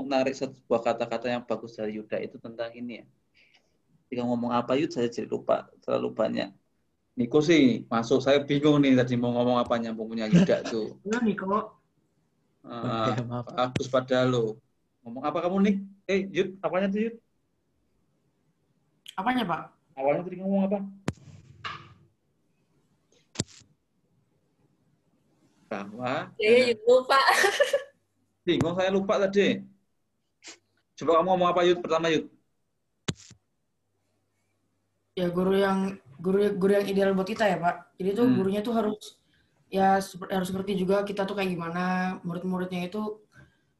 mau narik sebuah kata-kata yang bagus dari Yuda itu tentang ini ya. Jika ngomong apa Yud saya jadi lupa terlalu banyak. Niko sih masuk saya bingung nih tadi mau ngomong apa nyambungnya Yuda tuh. Iya Niko. Uh, bagus pada lo. Ngomong apa kamu nih? Eh Yud, apanya tuh Yud? Apanya Pak? Awalnya tadi ngomong apa? Bahwa. Ya, ya, lupa. Bingung saya lupa tadi. Coba kamu ngomong apa Yud pertama Yud? Ya guru yang guru guru yang ideal buat kita ya Pak. Jadi tuh hmm. gurunya tuh harus ya harus seperti juga kita tuh kayak gimana murid-muridnya itu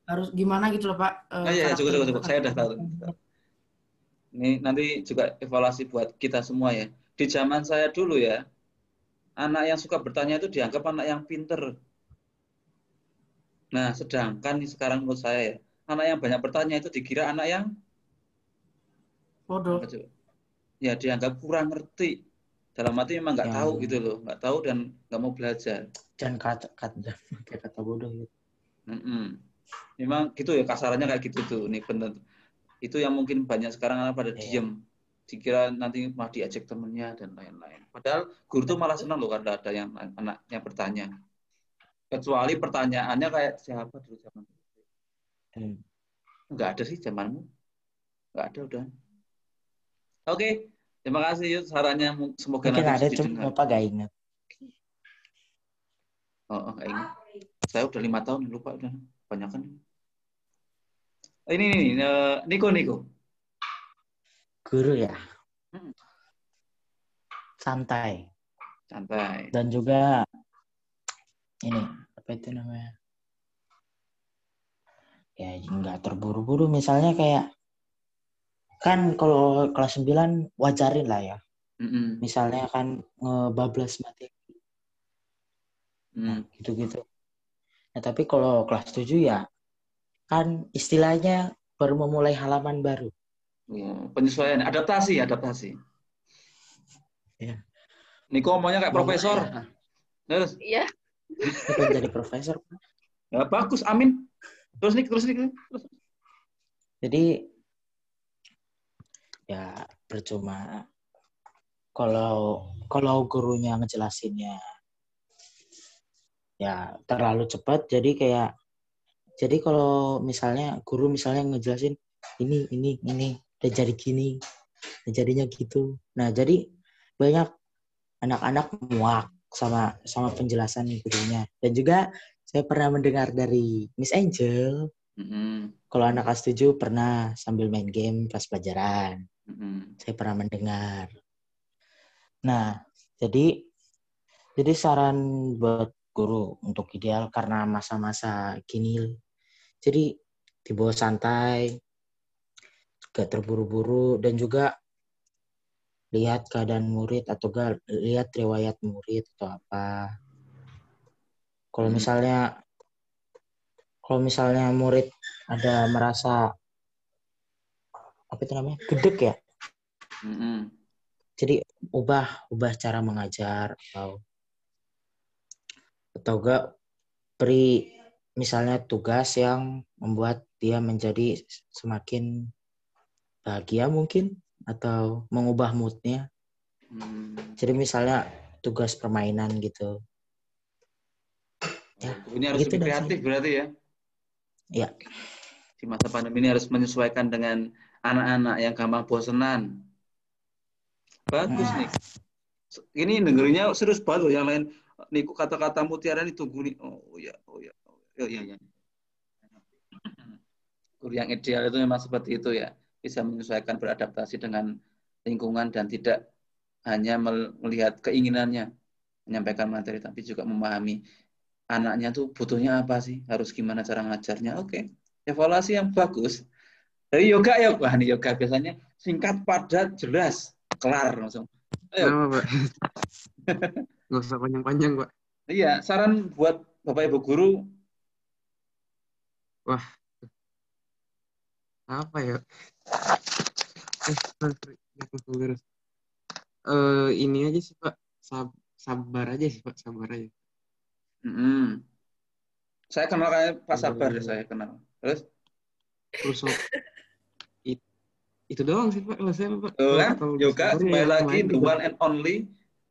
harus gimana gitu loh Pak. Uh, iya, ya, cukup, cukup, cukup. Saya udah tahu. Ini nanti juga evaluasi buat kita semua ya. Di zaman saya dulu ya, anak yang suka bertanya itu dianggap anak yang pinter. Nah, sedangkan sekarang menurut saya ya, anak yang banyak bertanya itu dikira anak yang bodoh. Ya, dianggap kurang ngerti. Dalam arti memang nggak ya. tahu gitu loh, nggak tahu dan nggak mau belajar. Dan kata kata kayak kata bodoh gitu. Mm -mm. Memang gitu ya kasarannya kayak gitu tuh. Ini benar. Itu yang mungkin banyak sekarang anak pada ya. diem. Dikira nanti mah diajak temennya dan lain-lain. Padahal guru tuh malah senang loh karena ada yang anak yang bertanya kecuali pertanyaannya kayak siapa dulu zaman hmm. nggak ada sih zamanmu nggak ada udah. Oke terima kasih yuk sarannya. Semoga Mungkin nanti ada cuma bapak gak ingat. Oh, oh gak ingat. Saya udah lima tahun lupa udah. Banyak kan? Ini nih uh, Niko Niko. Guru ya? Hmm. santai. Santai. Dan juga ini apa itu namanya ya nggak terburu-buru. Misalnya kayak kan kalau kelas 9 wajarin lah ya. Mm-hmm. misalnya kan ngebablas materi. Mm. nah, gitu-gitu. Nah tapi kalau kelas 7 ya kan istilahnya baru memulai halaman baru. Ya, penyesuaian. Adaptasi adaptasi. Ya Niko ngomongnya kayak profesor. ya. terus? Iya. Pengen jadi profesor. Ya, bagus, amin. Terus nih, terus nih. Terus. Jadi ya percuma kalau kalau gurunya ngejelasinnya ya terlalu cepat jadi kayak jadi kalau misalnya guru misalnya ngejelasin ini ini ini udah jadi gini udah jadinya gitu nah jadi banyak anak-anak muak sama sama penjelasan gurunya dan juga saya pernah mendengar dari Miss Angel mm-hmm. kalau anak kelas 7 pernah sambil main game pas pelajaran mm-hmm. saya pernah mendengar nah jadi jadi saran buat guru untuk ideal karena masa-masa kini jadi dibawa santai gak terburu-buru dan juga lihat keadaan murid atau gak lihat riwayat murid atau apa. Kalau hmm. misalnya kalau misalnya murid ada merasa apa itu namanya gedek ya, hmm. jadi ubah ubah cara mengajar atau atau gak beri misalnya tugas yang membuat dia menjadi semakin bahagia mungkin atau mengubah moodnya. Hmm. Jadi misalnya tugas permainan gitu. Ya, ini harus gitu lebih kreatif berarti ya? Ya. Di masa pandemi ini harus menyesuaikan dengan anak-anak yang gampang bosenan. Bagus nah. nih. Ini dengerinnya serius banget loh. Yang lain, nih kata-kata mutiara ini tunggu nih. Oh ya, oh ya, oh ya, ya. Guru yang ideal itu memang seperti itu ya bisa menyesuaikan beradaptasi dengan lingkungan dan tidak hanya melihat keinginannya menyampaikan materi tapi juga memahami anaknya tuh butuhnya apa sih? Harus gimana cara ngajarnya? Oke okay. evaluasi yang bagus. Dari yoga ya wah nih yoga biasanya singkat padat jelas kelar langsung. Ayo. Pak. nggak usah panjang-panjang pak. Iya saran buat bapak ibu guru. Wah. Apa ya? Eh, uh, ini aja sih pak. Sab sabar aja sih pak. Sabar aja mm -hmm. saya kenal kayak pak sabar ya saya kenal terus terus it, itu doang sih pak kalau saya pak Tuh kan, yoga ya, kembali yang lagi the one and only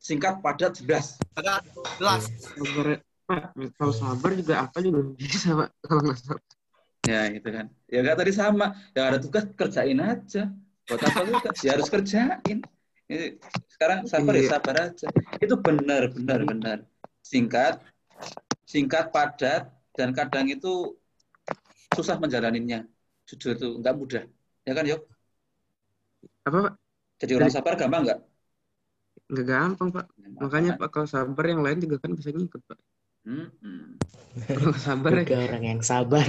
singkat padat jelas. Agak jelas. sabar pak kalau sabar juga apa juga bisa pak kalau nggak sabar Ya itu kan. Ya gak tadi sama. Ya ada tugas kerjain aja. Buat apa tugas? Ya harus kerjain. Ini, sekarang sabar ya Iya. sabar aja. Itu benar benar benar. Singkat, singkat padat dan kadang itu susah menjalaninnya. Jujur itu nggak mudah. Ya kan Yok? apa pak Jadi orang sabar gampang nggak? nggak gampang pak makanya pak kalau sabar yang lain juga kan bisa ngikut pak Hmm, hmm. kalau sabar ya orang yang sabar.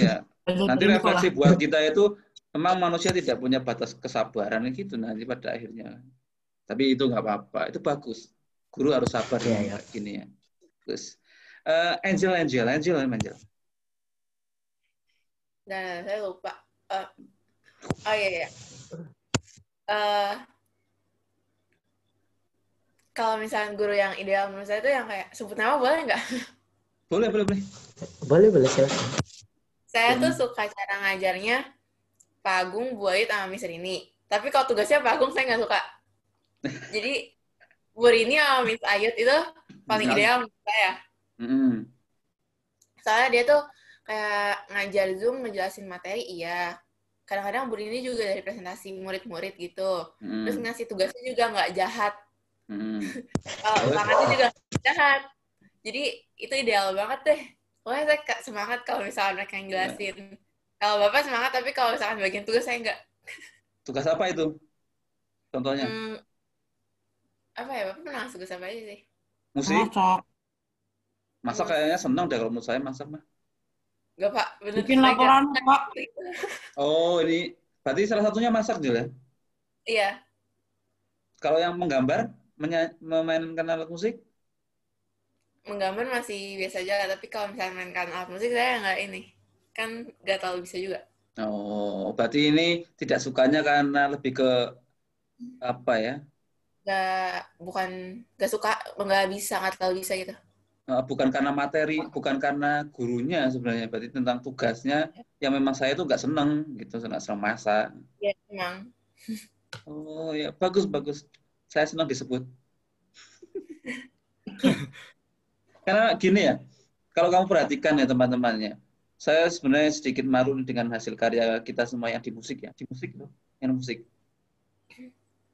Ya, nanti refleksi buat kita itu memang manusia tidak punya batas kesabaran gitu nanti pada akhirnya. Tapi itu nggak apa-apa, itu bagus. Guru harus sabar Iya, ya, iya. kayak gini ya. Terus eh, Angel, Angel, Angel, Angel. Nah, saya lupa. Eh, oh iya, iya. Eh, kalau misalnya guru yang ideal menurut saya itu yang kayak sebut nama boleh nggak? Boleh, boleh, boleh. Boleh, boleh silakan. Saya tuh suka cara ngajarnya Pak Agung, Bu Aid, sama Miss Rini. Tapi kalau tugasnya Pak Agung saya nggak suka. Jadi Bu Rini sama Miss Ayut itu paling ideal menurut saya. Mm-mm. Soalnya dia tuh kayak ngajar Zoom, ngejelasin materi, iya. Kadang-kadang Bu Rini juga dari presentasi murid-murid gitu. Mm-mm. Terus ngasih tugasnya juga nggak jahat. Kalau Terus? ulangannya juga nggak jahat. Jadi itu ideal banget deh. Pokoknya saya semangat kalau misalnya mereka yang jelasin. Kalau Bapak semangat, tapi kalau misalkan bagian tugas saya nggak. Tugas apa itu? Contohnya, Hmm, apa ya, Bapak pernah ngasih tugas apa aja sih? musik. Masak. Masak kayaknya senang deh kalau menurut saya masak mah. Nggak, Pak. Bener Bikin laporan, Pak. Oh, ini berarti salah satunya masak Jul ya? Iya. Kalau yang menggambar, menya- memainkan alat musik, Menggambar masih biasa aja, tapi kalau misalnya mainkan alat musik, saya nggak ini. Kan nggak terlalu bisa juga. Oh, berarti ini tidak sukanya karena lebih ke apa ya? Nggak, bukan, nggak suka, nggak bisa, nggak terlalu bisa gitu. Eh, Bukan karena materi, bukan karena gurunya sebenarnya, berarti tentang tugasnya yang memang saya tuh nggak seneng gitu, senang senang masak. Ya, memang. Oh ya, bagus bagus. Saya senang disebut. Karena gini ya, kalau kamu perhatikan ya teman-temannya, saya sebenarnya sedikit malu dengan hasil karya kita semua yang di musik ya, di musik loh, yang musik.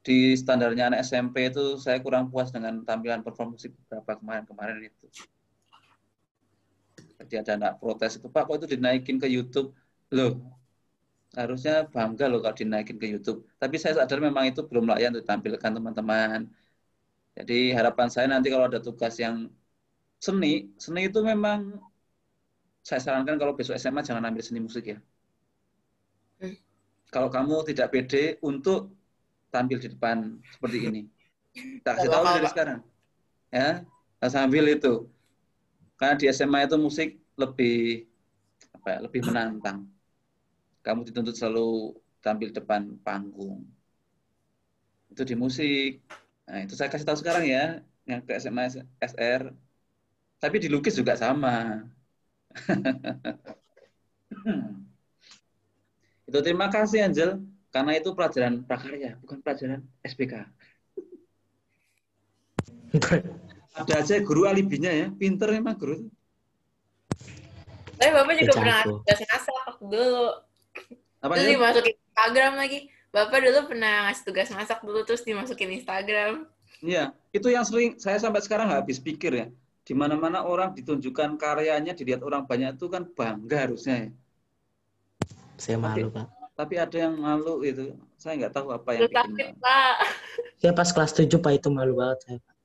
Di standarnya anak SMP itu saya kurang puas dengan tampilan perform musik beberapa kemarin-kemarin itu. Jadi ada anak protes itu, Pak kok itu dinaikin ke YouTube? Loh, harusnya bangga loh kalau dinaikin ke YouTube. Tapi saya sadar memang itu belum layak untuk ditampilkan teman-teman. Jadi harapan saya nanti kalau ada tugas yang seni, seni itu memang saya sarankan kalau besok SMA jangan ambil seni musik ya. Hmm. Kalau kamu tidak pede untuk tampil di depan seperti ini, tak kasih tahu dari sekarang, ya harus ambil itu. Karena di SMA itu musik lebih apa ya, lebih menantang. Kamu dituntut selalu tampil depan panggung. Itu di musik. Nah, itu saya kasih tahu sekarang ya, yang ke SMA SR. Tapi di lukis juga sama. itu terima kasih Angel, karena itu pelajaran prakarya, bukan pelajaran SPK. Ada aja guru alibinya ya, pinter emang guru itu. Tapi Bapak juga pernah ngasih tugas masak waktu dulu. Apa Terus dimasukin Instagram lagi. Bapak dulu pernah ngasih tugas masak dulu, terus dimasukin Instagram. Iya, itu yang sering saya sampai sekarang nggak habis pikir ya. Di mana-mana orang ditunjukkan karyanya, dilihat orang banyak itu kan bangga harusnya ya. Saya malu, Pak. Tapi ada yang malu itu. Saya nggak tahu apa yang bikin sakit. Pak. Saya pas kelas 7, Pak, itu malu banget saya. Pak.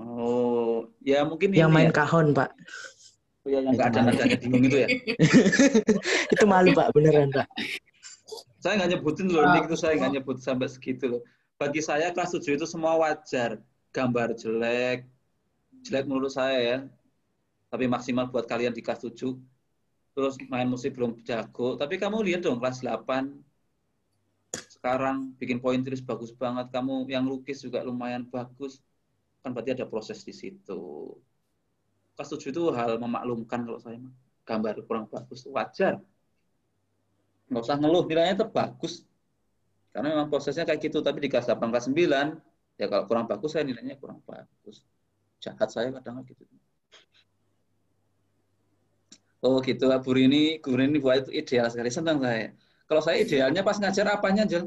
Oh, ya mungkin Yang ini main ya. kahon, Pak. Oh, ya, yang nggak ada nadanya bingung itu ya. itu malu, Pak. Beneran, Pak. Saya nggak nyebutin loh, Nick itu saya nggak nyebut sampai segitu loh. Bagi saya kelas 7 itu semua wajar. Gambar jelek, jelek menurut saya ya. Tapi maksimal buat kalian di kelas 7. Terus main musik belum jago. Tapi kamu lihat dong kelas 8. Sekarang bikin pointeris bagus banget. Kamu yang lukis juga lumayan bagus. Kan berarti ada proses di situ. Kelas 7 itu hal memaklumkan kalau saya. Gambar kurang bagus, wajar. nggak usah ngeluh nilainya tetap bagus karena memang prosesnya kayak gitu tapi di kelas 8 kelas 9 ya kalau kurang bagus saya nilainya kurang bagus jahat saya kadang gitu oh gitu Bu Rini Bu Rini buat itu ideal sekali senang saya kalau saya idealnya pas ngajar apanya Jel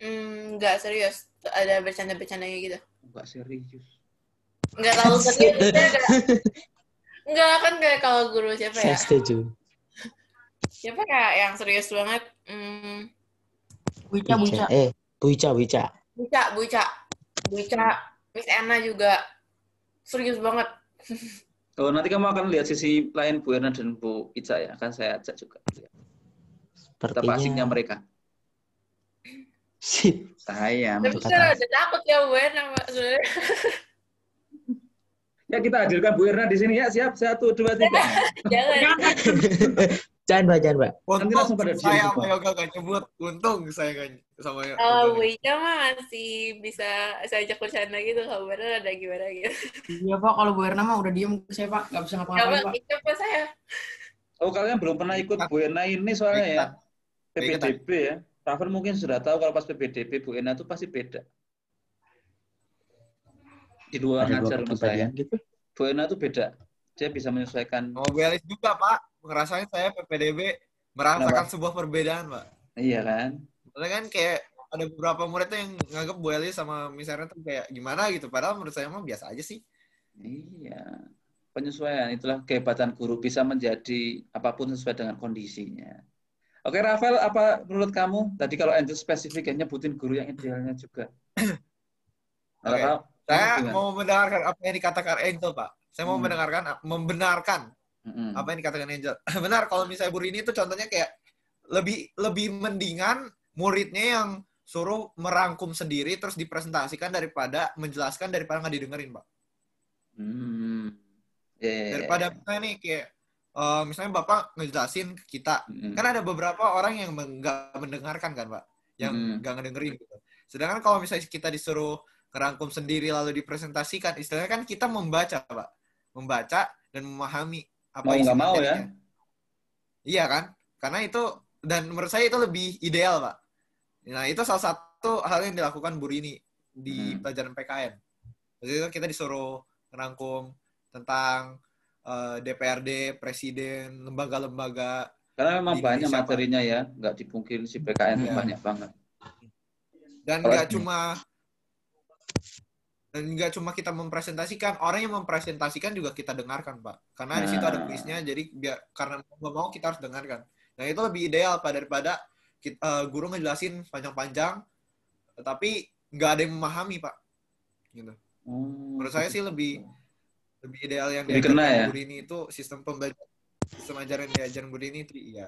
Hmm, nggak serius. Ada bercanda-bercandanya gitu. nggak serius Nggak terlalu serius. maksudnya nggak- Nggak kan kayak kalau guru siapa ya? Saya setuju. Siapa kayak yang serius banget? Hmm, Buica, buica. Eh, Buica, Buica. Buca, Buca. Buca. Miss Anna juga serius banget. oh nanti kamu akan lihat sisi lain Bu Erna dan Bu Ica ya. Kan saya ajak juga. Betapa asiknya Sepertinya mereka. Sip. saya Tapi saya udah takut ya Bu Erna ya kita hadirkan Bu Erna di sini. Ya siap. Satu dua tiga. Jangan. Jangan, Mbak, jangan, Mbak. Nanti langsung pada Untung diam saya sama Yoga gak nyebut. Untung saya gak sama Yoga. Kalau Bu Ica mah masih bisa saya ajak bercanda gitu. Kalau Bu Erna ada gimana gitu. Iya Pak, kalau Bu Erna mah udah diem saya Pak, nggak bisa ngapa-ngapain Pak. coba saya. oh kalian belum pernah ikut Bu Erna ini soalnya ya. PPDB ya Rafael mungkin sudah tahu kalau pas PPDB Bu Erna itu pasti beda di luar ngajar menurut saya gitu. Bu Erna itu beda dia bisa menyesuaikan Mau belis juga, Pak. Ngerasain saya PPDB merasakan sebuah perbedaan, Pak. iya kan Soalnya kan kayak ada beberapa murid tuh yang nganggap Bu Elis sama Miss Erna tuh kayak gimana gitu. Padahal menurut saya mah biasa aja sih. Iya, penyesuaian itulah kehebatan guru bisa menjadi apa pun sesuai dengan kondisinya. Oke, Rafael, apa menurut kamu? Tadi kalau Angel spesifik ya nyebutin guru yang idealnya juga. Oke. Rafael, Saya gimana? mau mendengarkan apa yang dikatakan Angel, Pak. Saya mau Hmm. mendengarkan membenarkan Mm-mm. apa yang dikatakan Angel. Benar kalau misalnya Bu Rini itu contohnya kayak lebih lebih mendingan muridnya yang suruh merangkum sendiri terus dipresentasikan daripada menjelaskan daripada nggak didengerin, Pak. Hmm. Ya, ya, ya, Daripada ya. misalnya nih kayak eh, misalnya Bapak ngejelasin ke kita, Mm-mm. kan ada beberapa orang yang nggak mendengarkan kan, Pak, yang Mm. nggak ngedengerin gitu. Sedangkan kalau misalnya kita disuruh ngerangkum sendiri lalu dipresentasikan, istilahnya kan kita membaca, Pak, membaca dan memahami apa Mau nggak mau ya? Iya kan? Karena itu dan menurut saya itu lebih ideal, Pak. Nah, itu salah satu hal yang dilakukan Bu Rini di Hmm. pelajaran PKN. Jadi itu kita disuruh ngerangkum tentang eh, DPRD, presiden, lembaga-lembaga. Karena memang di banyak materinya ya, nggak dipungkiri si PKN Iya. banyak banget. Dan nggak cuma dan nggak cuma kita mempresentasikan, orang yang mempresentasikan juga kita dengarkan, Pak. Karena di situ ada Nah. kuisnya, jadi biar karena mau nggak mau kita harus dengarkan. Nah itu lebih ideal, Pak, daripada kita, eh, guru ngejelasin panjang-panjang, tapi nggak ada yang memahami, Pak. Gitu. Oh, Menurut saya sih lebih lebih ideal yang Lebih kena ya? guru ini itu sistem pembelajaran sistem ajaran yang diajaran guru ini itu iya.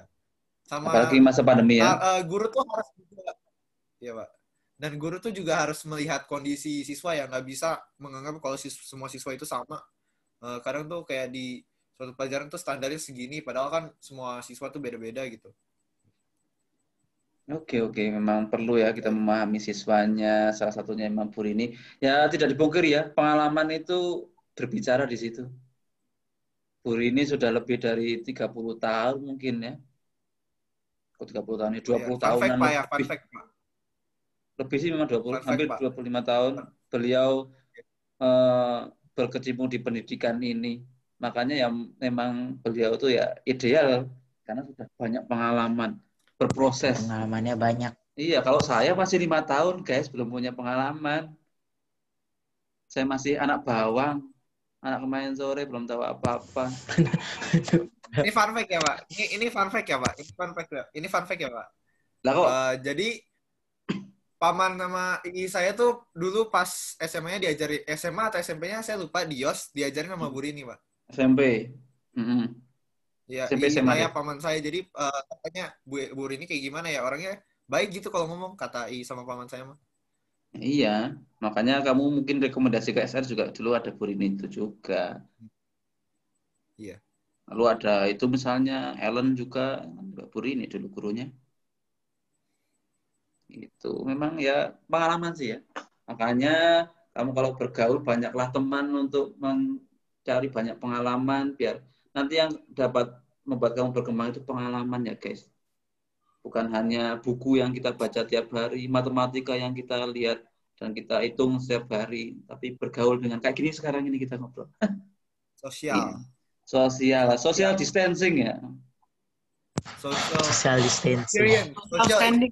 Sama Apalagi masa pandemi ya. Eh, guru tuh harus juga, ya pak. Dan guru tuh juga harus melihat kondisi siswa yang nggak bisa menganggap kalau sis- semua siswa itu sama. Eh, kadang tuh kayak di suatu pelajaran tuh standarnya segini, padahal kan semua siswa tuh beda-beda gitu. Oke oke memang perlu ya kita memahami siswanya salah satunya Imam Pur ini ya tidak dipungkiri ya pengalaman itu berbicara di situ. Pur ini sudah lebih dari 30 tahun mungkin ya. Kok 30 tahun ini 20 Iya, fun fact, tahunan Pak, ya, fun lebih. fact, Pak. Lebih sih memang 20 Fun fact, hampir Pak. 25 tahun beliau eh, berkecimpung di pendidikan ini. Makanya ya memang beliau itu ya ideal karena sudah banyak pengalaman berproses. Pengalamannya banyak. Iya, kalau saya masih lima tahun, guys, belum punya pengalaman. Saya masih anak bawang, anak kemarin sore belum tahu apa-apa. Ini fun fact ya pak. Ini ini fun fact ya pak. Ini fun fact ya. Ini fun fact ya pak. Lah kok? Eh, jadi paman nama ii saya tuh dulu pas SMA-nya diajari SMA atau SMP-nya saya lupa di YOS diajarin sama Bu Rini pak. SMP. Mm-mm. Ya, SMP, SMA saya ya? paman saya. Jadi eh, katanya Bu, Bu Rini kayak gimana ya orangnya baik gitu kalau ngomong kata i sama paman saya mah. Iya, makanya kamu mungkin rekomendasi ke SR juga dulu ada Burini itu juga. Iya. Lalu ada itu misalnya Ellen juga, Burini dulu gurunya. Itu memang ya pengalaman sih ya. Makanya kamu kalau bergaul banyaklah teman untuk mencari banyak pengalaman biar nanti yang dapat membuat kamu berkembang itu pengalaman ya guys. bukan hanya buku yang kita baca tiap hari, matematika yang kita lihat dan kita hitung setiap hari, tapi bergaul dengan kayak gini sekarang ini kita ngobrol. Sosial. Sosial, social distancing ya. Social Social distancing. Social Outstanding.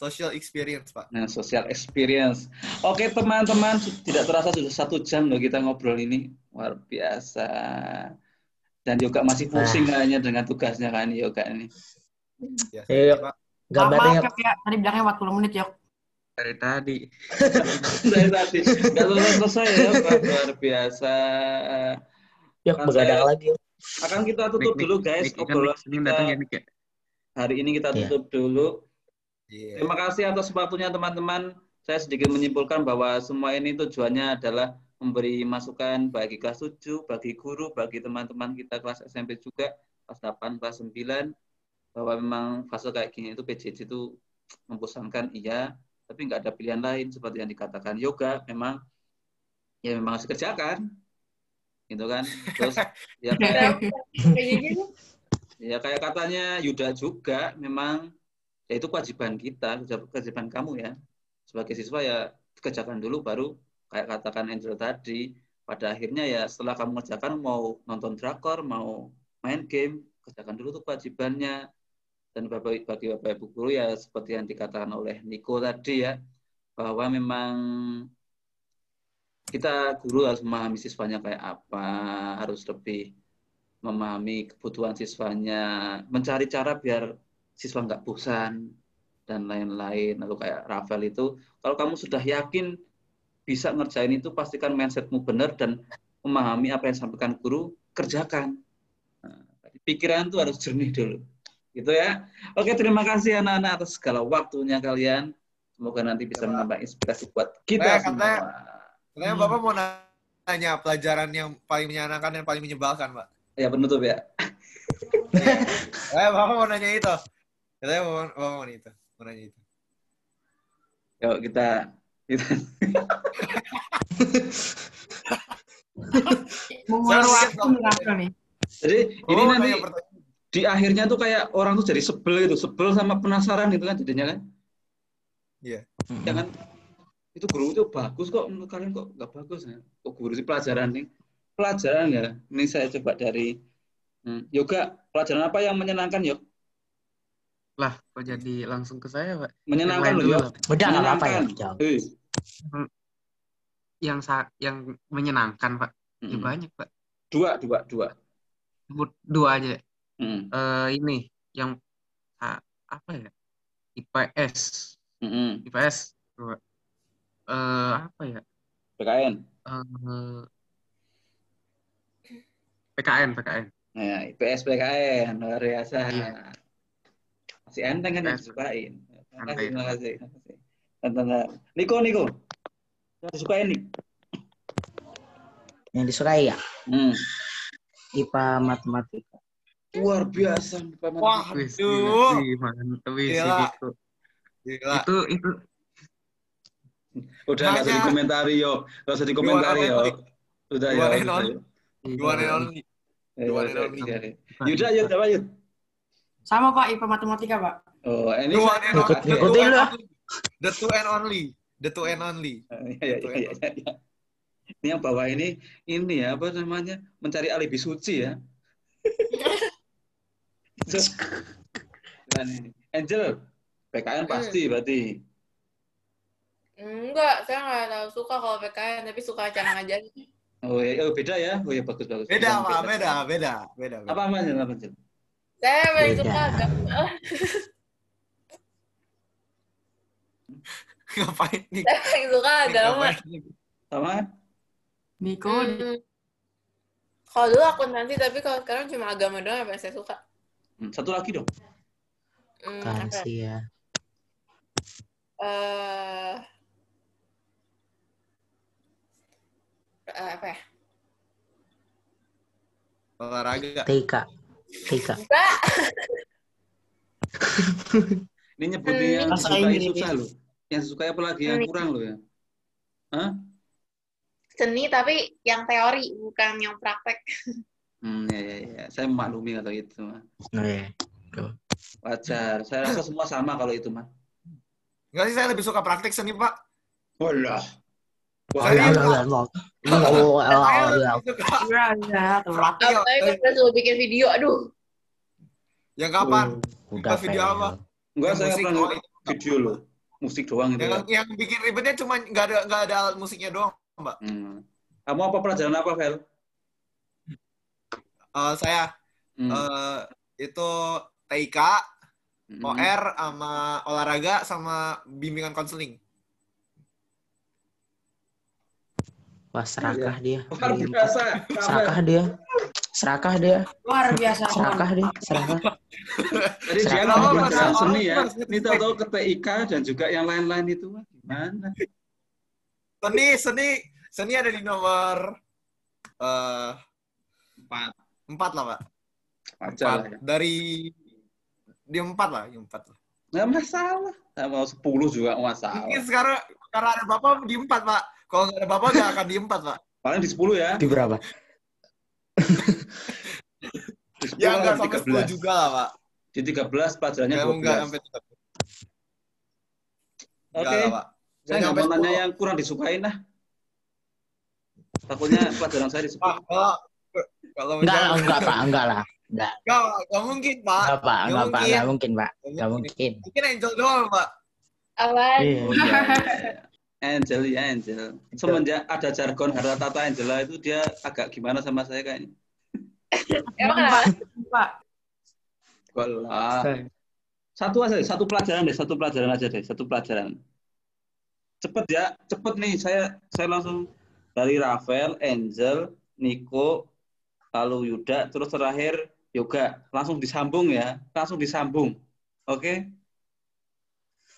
Social experience, Pak. Nah, social experience. Oke, teman-teman, tidak terasa sudah satu jam loh kita ngobrol ini. Luar biasa. Dan Yoga masih pusing kayaknya dengan tugasnya kan Yoga ini. Ya, Ayo. Pak. Gambarnya maaf, ya. Tadi bilangnya 40 menit, Yok. Dari tadi. Dari tadi nggak selesai ya, Pak. Luar biasa. yuk begadang lagi. yuk. Akan kita tutup Nik, dulu guys Nik, kan obrolan Nik Senin datang ya, kita. Nik, ya? Hari ini kita Iya. tutup dulu. Iya. Terima kasih atas waktunya teman-teman. Saya sedikit menyimpulkan bahwa semua ini tujuannya adalah memberi masukan bagi kelas 7, bagi guru, bagi teman-teman kita kelas SMP juga, kelas 8, kelas 9, bahwa memang fase kayak gini itu PJJ itu membosankan, iya, tapi nggak ada pilihan lain seperti yang dikatakan yoga, memang ya memang harus kerjakan, gitu kan. Terus ya kayak. Ya kayak katanya Yuda juga memang ya itu kewajiban kita, kewajiban kamu ya. Sebagai siswa ya kerjakan dulu baru kayak katakan Angel tadi, pada akhirnya ya setelah kamu kerjakan mau nonton drakor, mau main game, kerjakan dulu tuh kewajibannya. Dan bagi bagi Bapak Ibu guru ya seperti yang dikatakan oleh Niko tadi ya, bahwa memang kita guru harus memahami siswanya kayak apa, harus lebih memahami kebutuhan siswanya, mencari cara biar siswa nggak bosan dan lain-lain. Lalu kayak Rafael itu, kalau kamu sudah yakin bisa ngerjain itu, pastikan mindsetmu benar dan memahami apa yang disampaikan guru, kerjakan. Nah, pikiran itu harus jernih dulu. Gitu ya. Oke, terima kasih anak-anak atas segala waktunya kalian. Semoga nanti bisa Ya, menambah inspirasi buat kita Katanya- semua. katanya- Katanya Bapak mau nanya pelajaran yang paling menyenangkan dan paling menyebalkan, Pak. Ya penutup ya. Eh, Bapak mau nanya itu. Katanya Bapak mau nanya itu. Mau nanya itu. Yuk kita kita waktu nih. Jadi ini Oh, nanti di akhirnya tuh kayak orang tuh jadi sebel gitu, sebel sama penasaran gitu kan jadinya kan. Iya. Ya kan itu guru itu bagus kok menurut kalian kok nggak bagus ya? Kok guru sih pelajaran nih? Pelajaran ya. Ini saya coba dari hmm, yoga. Pelajaran apa yang menyenangkan yuk? Lah, kok jadi langsung ke saya, Pak? Menyenangkan loh. Udah nggak apa-apa ya. Jawab. Eh, Yang sa- yang menyenangkan, Pak. Ya, hmm. banyak, Pak. Dua, dua, dua. Dua aja. Hmm. Eh, ini yang ah, apa ya? IPS. Hmm. IPS. Dua. Eh, apa ya? PKN. Eh, PKN, PKN. Nah, IPS PKN luar biasa. Iya. Masih enteng kan yang disukain. Terima kasih, terima kasih. terima kasih. Tentang Niko, Niko. Yang disukain nih. Yang disukai ya Hmm. IPA matematika. Luar biasa. Pak Mantap. Wah, Gila. gitu. Gila. Itu itu Udah nggak usah dikomentari yo. Nggak usah dikomentari yo. Udah Dua ya. Dua. Yuda, Yud, apa Yud? Sama Pak, IPA matematika, Pak. Oh, ini saya- and only. Ikut- The two ikutin and lu, only. The two and only. The two and only. Iya, iya, iya, iya, iya. Ini yang bawah ini, ini ya, apa namanya, mencari alibi suci ya. Ini. Angel, PKN pasti berarti. Enggak, saya nggak tahu suka kalau PKN, tapi suka cara ngajarnya. Oh, ya, oh, beda ya. Oh ya bagus bagus. Beda. Beda, beda. Beda. beda. Apa Angel? Apa Angel? Saya paling Beda. suka agama. Ngapain nih? Saya paling suka agama. Sama? Niko, Hmm. Kalau dulu akuntansi, tapi kalau sekarang cuma agama doang yang paling saya suka. Hmm, Satu lagi dong. Hmm? Kasih ya. Eh, eh, apa ya? Olahraga. TK. TK. Enggak. Ini nyebutnya yang disukai Inggris. susah loh. Yang disukai apalagi yang kurang loh ya. Hah? Seni tapi yang teori, bukan yang praktek. Hmm, ya, ya, ya. Saya memaklumi atau itu. Oh, iya. Tuh. Wajar. Saya rasa semua sama kalau itu, mah. Enggak sih, saya lebih suka praktik seni, Pak. Walah. Saya Wah, lebih suka praktik. Apa ya. bikin video, aduh. Yang kapan? Udah video apa? Enggak, saya pernah video loh. Musik doang itu. Yang, ya. yang bikin ribetnya cuma nggak ada nggak ada alat musiknya doang, Mbak. Hmm. Kamu apa pelajaran apa, Vel? Eh, saya Hmm. eh, itu TIK, Hmm. OR, sama olahraga, sama bimbingan konseling. Wah, serakah dia. Luar biasa. Serakah dia. Serakah dia. Luar biasa. Serakah dia. Serakah. Jadi dia dia. pelajaran seni ya. Ini tahu-tahu ke TIK dan juga yang lain-lain itu. Gimana? Seni, seni, seni ada di nomor eh Empat. empat lah, Pak. Empat. ya. Dari di empat lah, di empat lah. Nggak masalah. Mau 10 juga nggak masalah. Mungkin sekarang karena ada bapak di empat, Pak. Kalau nggak ada bapak nggak akan di empat, Pak. Paling di 10 ya. Di berapa? Di 10 Ya nggak sampai 13. sepuluh juga lah, Pak. Di 13 pelajarannya Nggak nggak 12. sampai tiga puluh. Oke. Saya nggak mau nanya yang kurang disukain lah. Takutnya pelajaran saya disebut. Pak, kalau Enggak lah, misalnya- enggak, Pak. Enggak lah. Enggak. Nggak, nggak mungkin, Pak. Enggak, Pak. Enggak, Pak. mungkin. Enggak mungkin, Pak. Nggak Enggak mungkin. Mungkin Angel doang, Pak. Apaan? Iya. Angel ya Angel. Semenjak ada jargon harta tata Angela itu dia agak gimana sama saya kayaknya. Emang kenapa? Pak. Satu aja, satu pelajaran deh, satu pelajaran aja deh, satu pelajaran. Cepet ya, cepet nih. Saya saya langsung dari Rafael, Angel, Nico, lalu Yuda, terus terakhir Yoga. Langsung disambung ya, langsung disambung. Oke?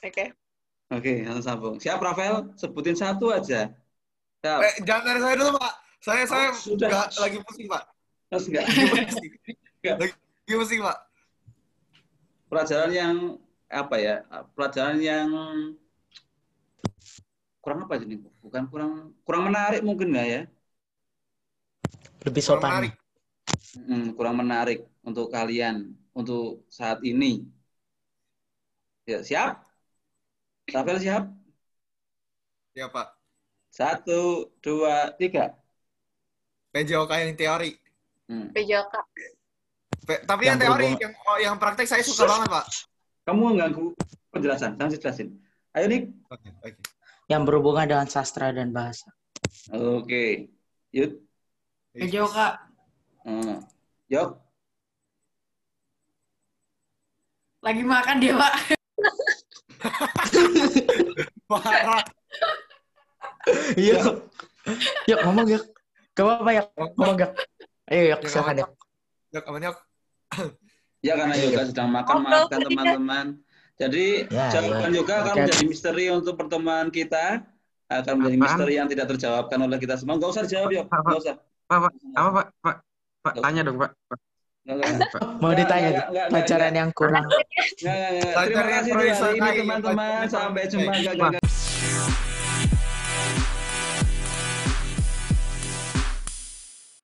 Oke. Oke, langsung sambung. Siap Rafael? Sebutin satu aja. Siap. Eh, jangan dari saya dulu, Pak. Saya saya Oh, sudah. nggak lagi pusing, Pak. Terus enggak? Lagi pusing. Lagi pusing, Pak. pelajaran yang apa ya pelajaran yang kurang apa jadi bukan kurang kurang menarik mungkin nggak ya Lebih Kurang sopan. menarik. Hmm, kurang menarik untuk kalian untuk saat ini ya siap Rafael siap Ya, Pak. satu dua tiga PJOK yang teori. Hmm. PJOK. Pe- tapi yang, Yang teori, berhubung- yang, oh, yang praktek saya suka banget, Pak. kamu mengganggu penjelasan jangan jelasin ayo nih Oke, oke. Yang berhubungan dengan sastra dan bahasa. oke yuk Kejo kak. Hmm. yuk Lagi makan dia pak. Parah. Iya. Yuk, ngomong yuk. Gak apa-apa ya. Ngomong yuk. Ayo yuk, Ya, silakan yuk. Yuk, aman, yuk. Ya karena Yoga sedang makan, Ngobrol maafkan tadi, teman-teman. Jadi Ya, jawaban ya. Yoga akan menjadi misteri untuk pertemuan kita. Akan menjadi Apaan? misteri yang tidak terjawabkan oleh kita semua. Nggak usah dijawab, Yok. Apa? Nggak usah. Pak, Pak, apa Pak? Pak, Pak, tanya dong Pak. Mau ditanya pelajaran yang kurang. Terima kasih yang perlu teman-teman. Sampai jumpa.